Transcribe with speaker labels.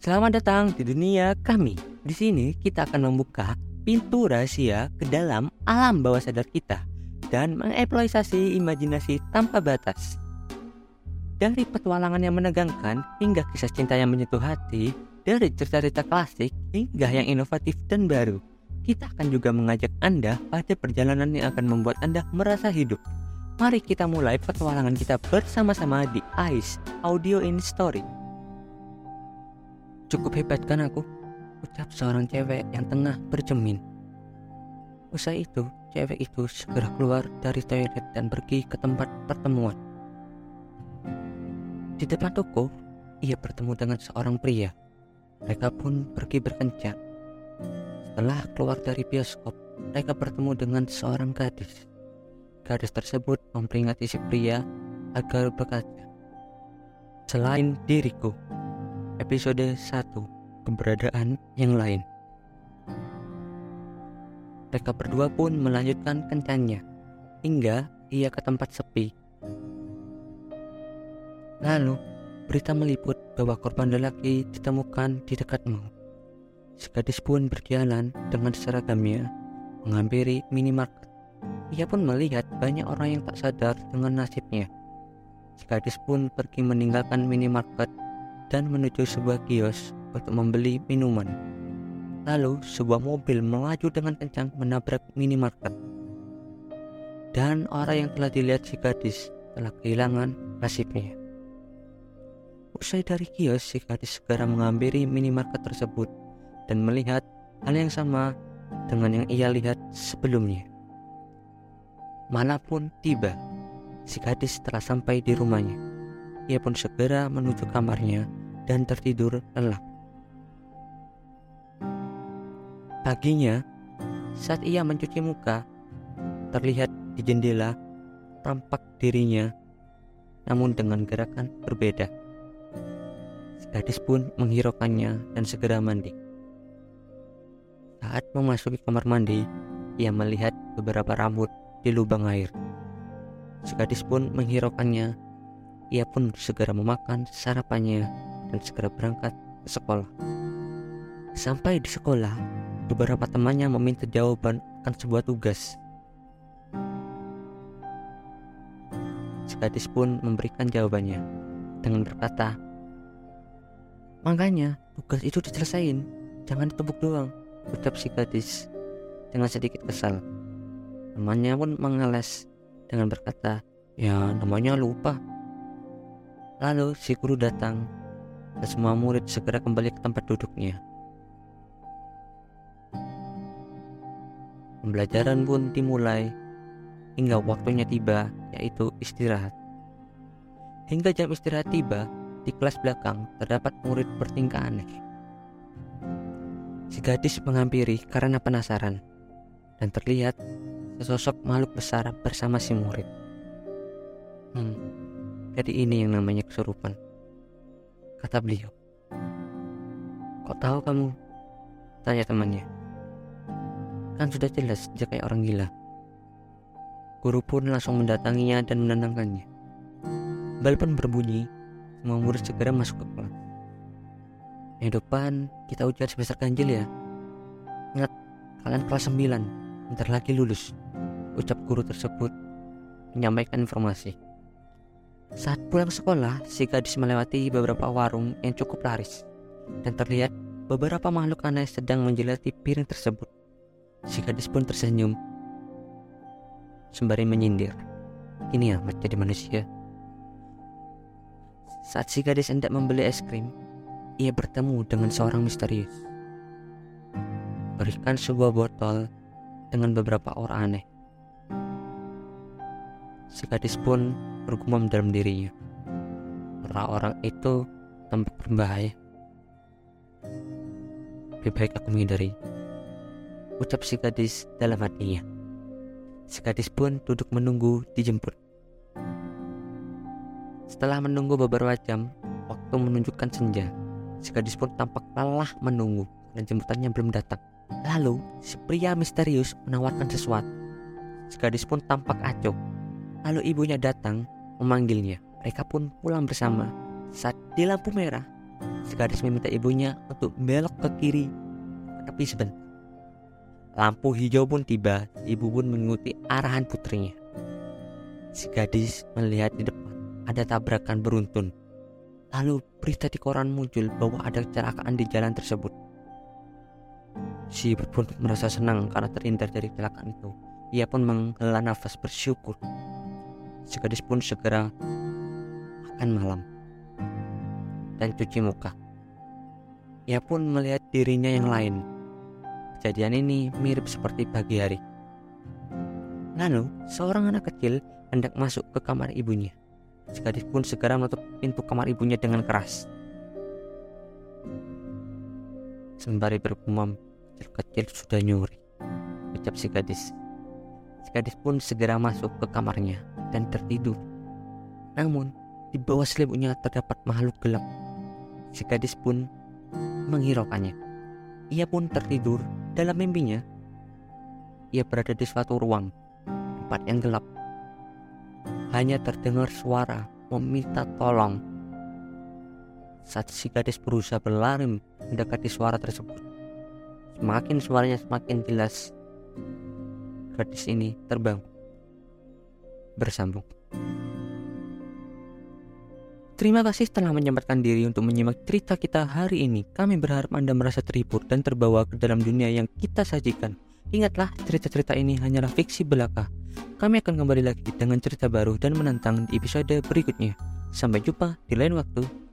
Speaker 1: Selamat datang di dunia kami. Di sini kita akan membuka pintu rahasia ke dalam alam bawah sadar kita dan mengeksploitasi imajinasi tanpa batas. Dari petualangan yang menegangkan hingga kisah cinta yang menyentuh hati, dari cerita-cerita klasik hingga yang inovatif dan baru, kita akan juga mengajak Anda pada perjalanan yang akan membuat Anda merasa hidup. Mari kita mulai petualangan kita bersama-sama di ICE Audio in Story. Cukup hebat kan aku? Ucap seorang cewek yang tengah bercermin. Usai itu, cewek itu segera keluar dari toilet dan pergi ke tempat pertemuan. Di depan toko, ia bertemu dengan seorang pria. Mereka pun pergi berkencan. Setelah keluar dari bioskop, mereka bertemu dengan seorang gadis. Gadis tersebut memperingati si pria agar berkata, Selain diriku, episode 1, keberadaan yang lain. Mereka berdua pun melanjutkan kencannya, hingga ia ke tempat sepi. Lalu, berita meliput bahwa korban lelaki ditemukan di dekatmu. Si gadis pun berjalan dengan seragamnya, menghampiri minimarket ia pun melihat banyak orang yang tak sadar dengan nasibnya. Si gadis pun pergi meninggalkan minimarket dan menuju sebuah kios untuk membeli minuman. Lalu sebuah mobil melaju dengan kencang menabrak minimarket. Dan orang yang telah dilihat si gadis telah kehilangan nasibnya. Usai dari kios, si gadis segera menghampiri minimarket tersebut dan melihat hal yang sama dengan yang ia lihat sebelumnya. Mana pun tiba, si gadis telah sampai di rumahnya. Ia pun segera menuju kamarnya dan tertidur lelap. Paginya, saat ia mencuci muka, terlihat di jendela tampak dirinya, namun dengan gerakan berbeda. Gadis pun menghiraukannya dan segera mandi. Saat memasuki kamar mandi, ia melihat beberapa rambut di lubang air. Gadis pun menghiraukannya. Ia pun segera memakan sarapannya dan segera berangkat ke sekolah. Sampai di sekolah, beberapa temannya meminta jawaban akan sebuah tugas. Si gadis pun memberikan jawabannya dengan berkata, Makanya tugas itu diselesaikan, jangan ditepuk doang, ucap si gadis dengan sedikit kesal. Temannya pun mengeles dengan berkata, ya namanya lupa. Lalu si guru datang semua murid segera kembali ke tempat duduknya. Pembelajaran pun dimulai hingga waktunya tiba yaitu istirahat. Hingga jam istirahat tiba, di kelas belakang terdapat murid bertingkah aneh. Si gadis menghampiri karena penasaran dan terlihat sesosok makhluk besar bersama si murid. Hmm, jadi ini yang namanya kesurupan. Kata beliau. Kok tahu kamu? Tanya temannya. Kan sudah jelas dia kayak orang gila. Guru pun langsung mendatanginya dan menenangkannya. Bel pun berbunyi, semua segera masuk ke kelas. Yang depan kita ujian sebesar ganjil ya. Ingat, kalian kelas 9, bentar lagi lulus ucap guru tersebut menyampaikan informasi. Saat pulang sekolah, si gadis melewati beberapa warung yang cukup laris dan terlihat beberapa makhluk aneh sedang menjelati piring tersebut. Si gadis pun tersenyum sembari menyindir. Ini ya menjadi manusia. Saat si gadis hendak membeli es krim, ia bertemu dengan seorang misterius. Berikan sebuah botol dengan beberapa orang aneh. Si gadis pun bergumam dalam dirinya. Orang-orang itu tampak berbahaya. Lebih baik aku menghindari. Ucap si gadis dalam hatinya. Si gadis pun duduk menunggu dijemput. Setelah menunggu beberapa jam, waktu menunjukkan senja. Si gadis pun tampak lelah menunggu dan jemputannya belum datang. Lalu, si pria misterius menawarkan sesuatu. Si gadis pun tampak acuh Lalu ibunya datang memanggilnya. Mereka pun pulang bersama. Saat di lampu merah, Si gadis meminta ibunya untuk belok ke kiri, tapi sebentar. Lampu hijau pun tiba, ibu pun mengikuti arahan putrinya. Si gadis melihat di depan ada tabrakan beruntun. Lalu berita di koran muncul bahwa ada kecelakaan di jalan tersebut. Si ibu pun merasa senang karena terhindar dari kecelakaan itu. Ia pun menghela nafas bersyukur. Si gadis pun segera makan malam dan cuci muka. Ia pun melihat dirinya yang lain. Kejadian ini mirip seperti pagi hari. Lalu, seorang anak kecil hendak masuk ke kamar ibunya. Si pun segera menutup pintu kamar ibunya dengan keras. Sembari bergumam, kecil-kecil sudah nyuri. Ucap si gadis. Si gadis pun segera masuk ke kamarnya dan tertidur. Namun, di bawah selimutnya terdapat makhluk gelap. Si gadis pun menghiraukannya. Ia pun tertidur dalam mimpinya. Ia berada di suatu ruang, tempat yang gelap. Hanya terdengar suara meminta tolong. Saat si gadis berusaha berlari mendekati suara tersebut, semakin suaranya semakin jelas. Gadis ini terbang bersambung. Terima kasih telah menyempatkan diri untuk menyimak cerita kita hari ini. Kami berharap Anda merasa terhibur dan terbawa ke dalam dunia yang kita sajikan. Ingatlah, cerita-cerita ini hanyalah fiksi belaka. Kami akan kembali lagi dengan cerita baru dan menantang di episode berikutnya. Sampai jumpa di lain waktu.